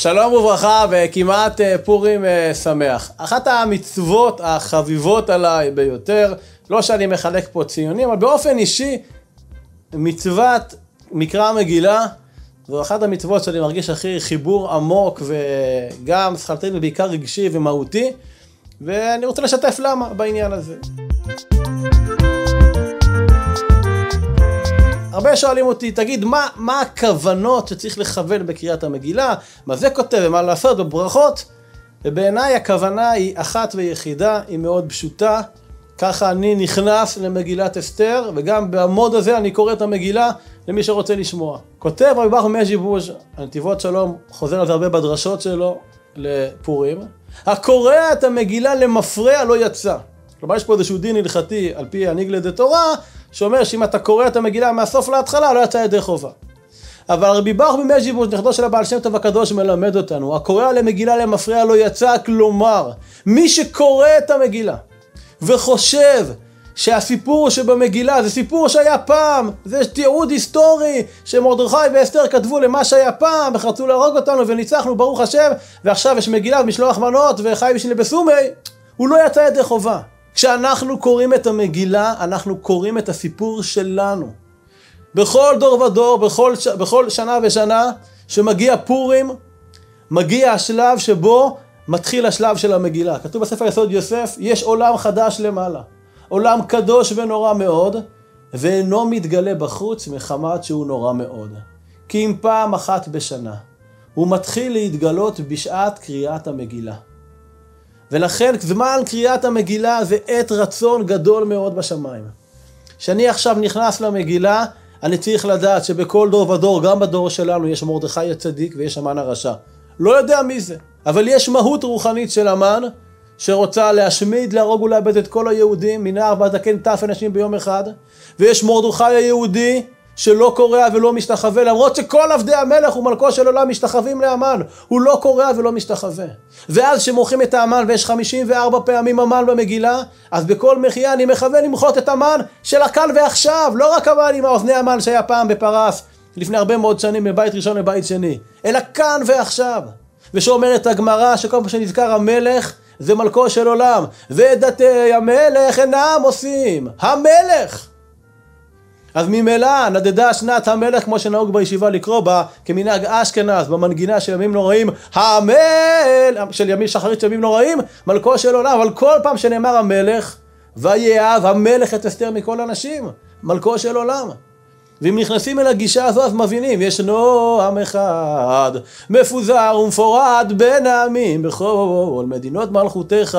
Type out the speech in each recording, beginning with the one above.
שלום וברכה וכמעט אה, פורים אה, שמח. אחת המצוות החביבות עליי ביותר, לא שאני מחלק פה ציונים, אבל באופן אישי, מצוות מקרא המגילה, זו אחת המצוות שאני מרגיש הכי חיבור עמוק וגם שכלתני ובעיקר רגשי ומהותי, ואני רוצה לשתף למה בעניין הזה. הרבה שואלים אותי, תגיד, מה, מה הכוונות שצריך לכוון בקריאת המגילה? מה זה כותב ומה לעשות בברכות? ובעיניי הכוונה היא אחת ויחידה, היא מאוד פשוטה. ככה אני נכנס למגילת אסתר, וגם בעמוד הזה אני קורא את המגילה למי שרוצה לשמוע. כותב רבי ברוך מז'יבוז', הנתיבות שלום, חוזר על זה הרבה בדרשות שלו לפורים. הקורא את המגילה למפרע לא יצא. כלומר יש פה איזשהו דין הלכתי על פי הניגלה דה תורה, שאומר שאם אתה קורא את המגילה מהסוף להתחלה לא יצא ידי חובה. אבל רבי ברוך ממז'יבוש, נכדו של הבעל שם טוב הקדוש, מלמד אותנו, הקורא למגילה למפרע לא יצא, כלומר, מי שקורא את המגילה וחושב שהסיפור שבמגילה זה סיפור שהיה פעם, זה תיעוד היסטורי שמרדכי ואסתר כתבו למה שהיה פעם וחרצו להרוג אותנו וניצחנו ברוך השם ועכשיו יש מגילה ומשלוח מנות וחי בשביל בסומי, הוא לא יצא ידי חובה. כשאנחנו קוראים את המגילה, אנחנו קוראים את הסיפור שלנו. בכל דור ודור, בכל, ש... בכל שנה ושנה, שמגיע פורים, מגיע השלב שבו מתחיל השלב של המגילה. כתוב בספר יסוד יוסף, יש עולם חדש למעלה. עולם קדוש ונורא מאוד, ואינו מתגלה בחוץ מחמת שהוא נורא מאוד. כי אם פעם אחת בשנה הוא מתחיל להתגלות בשעת קריאת המגילה. ולכן זמן קריאת המגילה זה עת רצון גדול מאוד בשמיים. כשאני עכשיו נכנס למגילה, אני צריך לדעת שבכל דור ודור, גם בדור שלנו, יש מרדכי הצדיק ויש המן הרשע. לא יודע מי זה, אבל יש מהות רוחנית של המן, שרוצה להשמיד, להרוג ולאבד את כל היהודים, מנער ועד זקן טף אנשים ביום אחד, ויש מרדכי היהודי, שלא קורע ולא משתחווה, למרות שכל עבדי המלך ומלכו של עולם משתחווים לאמן, הוא לא קורע ולא משתחווה. ואז כשמורחים את האמן ויש 54 פעמים אמן במגילה, אז בכל מחייה אני מכוון למחות את המן של הכאן ועכשיו, לא רק המן עם האוזני המן שהיה פעם בפרס, לפני הרבה מאוד שנים מבית ראשון לבית שני, אלא כאן ועכשיו. ושאומרת הגמרא שכל פעם שנזכר המלך זה מלכו של עולם, ודתי המלך אינם עושים, המלך! אז ממילא נדדה שנת המלך כמו שנהוג בישיבה לקרוא בה כמנהג אשכנז במנגינה של ימים נוראים המל של ימים שחרית של ימים נוראים מלכו של עולם. אבל כל פעם שנאמר המלך ויאהב המלך את אסתר מכל הנשים מלכו של עולם. ואם נכנסים אל הגישה הזו אז מבינים ישנו עם אחד מפוזר ומפורד בין העמים בכל מדינות מלכותיך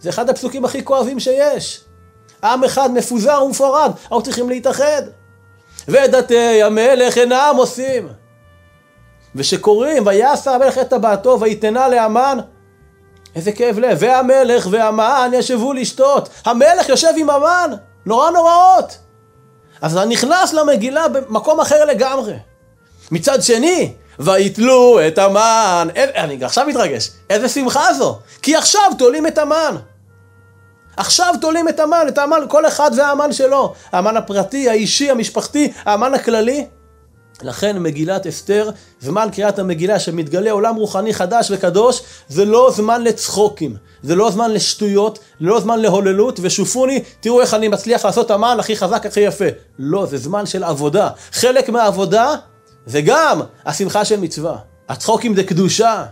זה אחד הפסוקים הכי כואבים שיש עם אחד מפוזר ומפורד, אנחנו צריכים להתאחד. ודתי המלך אינם עושים. ושקוראים, ויעשה המלך את טבעתו ויתנה לאמן, איזה כאב לב, והמלך והמן ישבו לשתות. המלך יושב עם המן, נורא נוראות. אז אני נכנס למגילה במקום אחר לגמרי. מצד שני, ויתלו את המן, אני עכשיו מתרגש, איזה שמחה זו, כי עכשיו תולים את המן. עכשיו תולים את המן, את האמן, כל אחד והאמן שלו. האמן הפרטי, האישי, המשפחתי, האמן הכללי. לכן מגילת אסתר, זמן קריאת המגילה שמתגלה עולם רוחני חדש וקדוש, זה לא זמן לצחוקים, זה לא זמן לשטויות, לא זמן להוללות, ושופוני, תראו איך אני מצליח לעשות אמן הכי חזק, הכי יפה. לא, זה זמן של עבודה. חלק מהעבודה זה גם השמחה של מצווה. הצחוקים זה קדושה.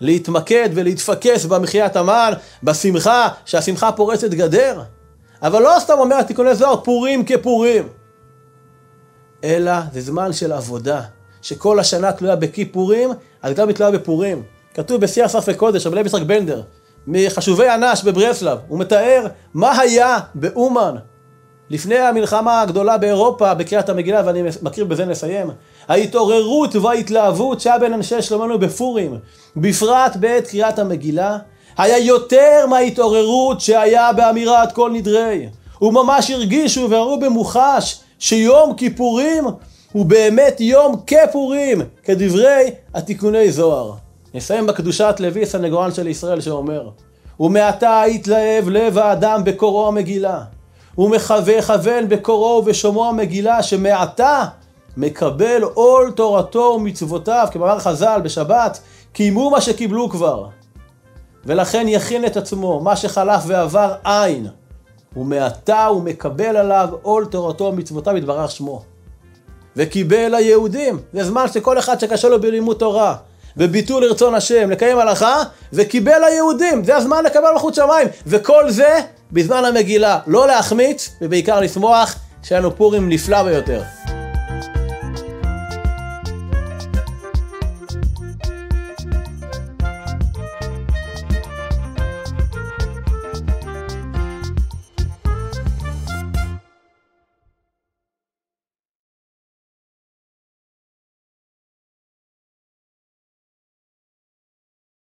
להתמקד ולהתפקס במחיית המן, בשמחה, שהשמחה פורצת גדר. אבל לא סתם אומר התיקוני זוהר פורים כפורים. אלא זה זמן של עבודה, שכל השנה תלויה בכיפורים, אז גם היא תלויה בפורים. כתוב בשיח ספי קודש, רבי יצחק בנדר, מחשובי אנש בברסלב, הוא מתאר מה היה באומן לפני המלחמה הגדולה באירופה בקריאת המגילה, ואני מכיר בזה נסיים, ההתעוררות וההתלהבות שהיה בין אנשי שלומנו בפורים, בפרט בעת קריאת המגילה, היה יותר מההתעוררות שהיה באמירת כל נדרי. וממש הרגישו וראו במוחש שיום כיפורים הוא באמת יום כפורים, כדברי התיקוני זוהר. נסיים בקדושת לוי, סנגורן של ישראל, שאומר, ומעתה יתלהב לב האדם בקוראו המגילה. ומכוון בקוראו ובשומעו המגילה, שמעתה מקבל עול תורתו ומצוותיו, כמאמר חז"ל בשבת, קיימו מה שקיבלו כבר. ולכן יכין את עצמו, מה שחלף ועבר אין. ומעתה הוא מקבל עליו עול תורתו ומצוותיו יתברך שמו. וקיבל היהודים, זה זמן שכל אחד שקשה לו בלימוד תורה, בביטול רצון השם, לקיים הלכה, וקיבל היהודים, זה הזמן לקבל מלכות שמיים, וכל זה בזמן המגילה, לא להחמיץ, ובעיקר לשמוח, שהיה לנו פורים נפלא ביותר.